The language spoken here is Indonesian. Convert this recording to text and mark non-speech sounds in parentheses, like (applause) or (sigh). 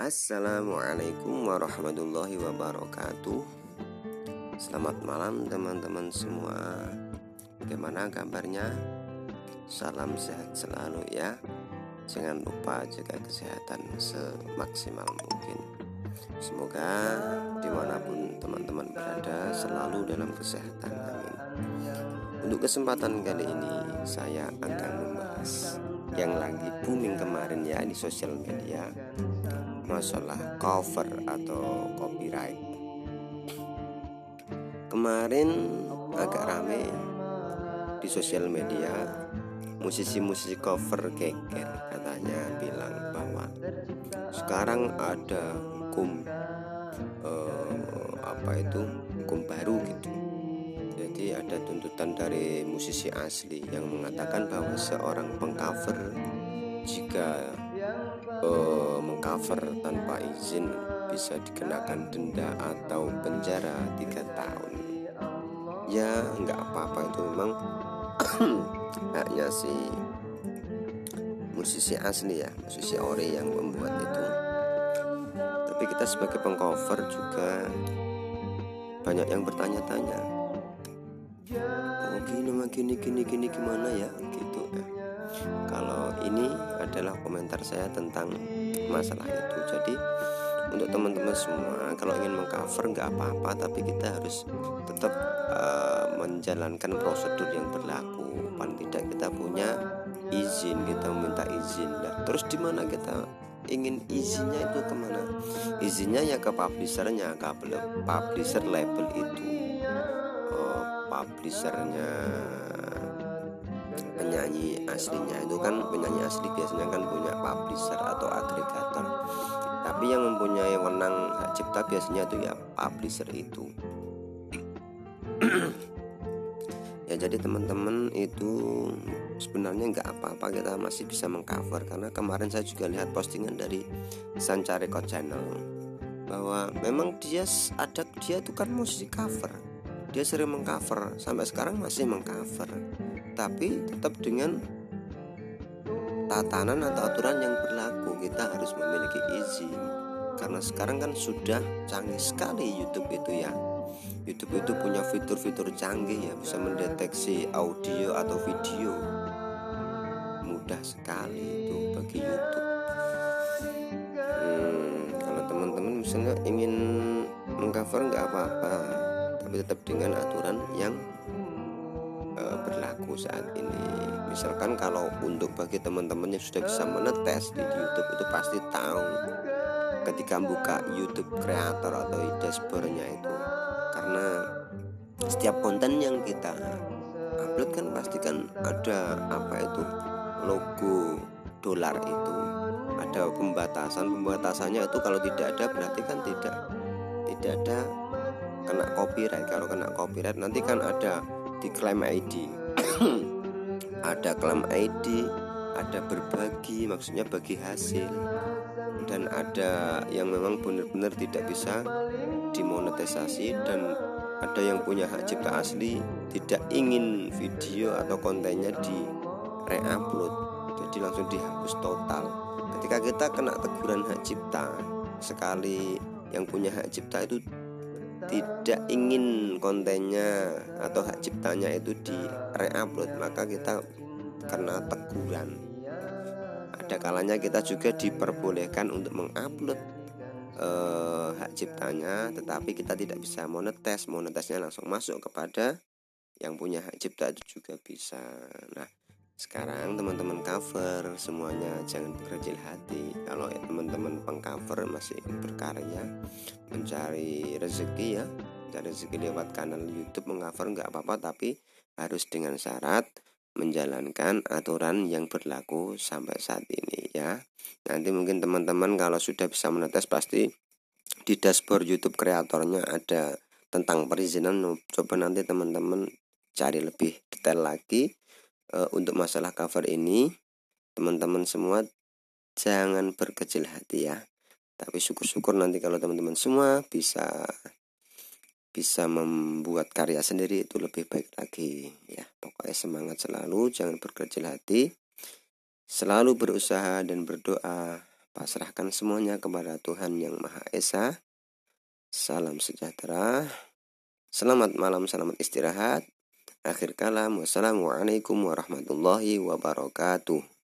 Assalamualaikum warahmatullahi wabarakatuh. Selamat malam teman-teman semua. Bagaimana kabarnya? Salam sehat selalu ya. Jangan lupa jaga kesehatan semaksimal mungkin. Semoga di mana pun teman-teman berada selalu dalam kesehatan. Amin. Untuk kesempatan kali ini saya akan membahas yang lagi booming kemarin ya di sosial media. Masalah cover atau copyright. Kemarin agak rame di sosial media. Musisi-musisi cover geger katanya bilang bahwa sekarang ada hukum eh, apa itu? Hukum baru gitu ada tuntutan dari musisi asli yang mengatakan bahwa seorang pengcover jika eh, mengcover tanpa izin bisa dikenakan denda atau penjara tiga tahun. Ya nggak apa-apa itu memang. (coughs) Haknya si musisi asli ya musisi ori yang membuat itu. Tapi kita sebagai pengcover juga banyak yang bertanya-tanya gini gini gini gini gimana ya gitu ya. Kalau ini adalah komentar saya tentang masalah itu. Jadi untuk teman-teman semua kalau ingin mengcover nggak apa-apa tapi kita harus tetap uh, menjalankan prosedur yang berlaku. Paling tidak kita punya izin kita meminta izin. Lah terus di mana kita ingin izinnya itu ke mana? Izinnya ya ke publishernya ke publisher label itu publishernya. Penyanyi aslinya itu kan penyanyi asli biasanya kan punya publisher atau agregator tapi yang mempunyai wenang hak cipta biasanya itu ya publisher itu. (clears throat) Ya jadi teman-teman itu sebenarnya nggak apa-apa kita masih bisa mengcover. Karena kemarin saya juga lihat postingan dari Sanca Record Channel bahwa memang dia ada dia itu kan musisi cover dia sering mengcover. Sampai sekarang masih mengcover. Tapi tetap dengan tatanan atau aturan yang berlaku. Kita harus memiliki izin. Karena sekarang kan sudah canggih sekali YouTube itu ya. YouTube itu punya fitur-fitur canggih ya. Bisa mendeteksi audio atau video. Mudah sekali itu bagi YouTube. Hmm, kalau teman-teman misalnya ingin mengcover nggak apa-apa tapi tetap dengan aturan yang uh, berlaku saat ini. Misalkan kalau untuk bagi teman-teman yang sudah bisa menetes di YouTube itu pasti tahu ketika buka YouTube kreator atau dashboardnya itu. Karena setiap konten yang kita upload kan pasti kan ada apa itu logo dolar itu. Ada pembatasan pembatasannya itu kalau tidak ada berarti kan tidak tidak ada kena copyright. Kalau kena copyright nanti kan ada di claim ID ada klaim ID ada berbagi maksudnya bagi hasil. Dan ada yang memang benar-benar tidak bisa dimonetisasi dan ada yang punya hak cipta asli tidak ingin video atau kontennya di reupload. Jadi langsung dihapus total. Ketika kita kena teguran hak cipta sekali yang punya hak cipta itu tidak ingin kontennya atau hak ciptanya itu di reupload maka kita kena teguran. Ada kalanya kita juga diperbolehkan untuk mengupload uh, hak ciptanya tetapi kita tidak bisa monetes. Monetesnya langsung masuk kepada yang punya hak cipta itu juga bisa. Nah sekarang teman-teman cover semuanya jangan berkecil hati kalau teman-teman pengcover masih berkarya mencari rezeki ya cari rezeki lewat kanal YouTube mengcover nggak apa-apa tapi harus dengan syarat menjalankan aturan yang berlaku sampai saat ini ya. Nanti mungkin teman-teman kalau sudah bisa menetes pasti di dashboard YouTube kreatornya ada tentang perizinan. Coba nanti teman-teman cari lebih detail lagi e, untuk masalah cover ini. Teman-teman semua jangan berkecil hati ya. Tapi syukur-syukur nanti kalau teman-teman semua bisa bisa membuat karya sendiri itu lebih baik lagi ya pokoknya semangat selalu jangan berkecil hati selalu berusaha dan berdoa pasrahkan semuanya kepada Tuhan yang Maha Esa. Salam sejahtera. Selamat malam, selamat istirahat. Akhir kalam, wassalamualaikum warahmatullahi wabarakatuh.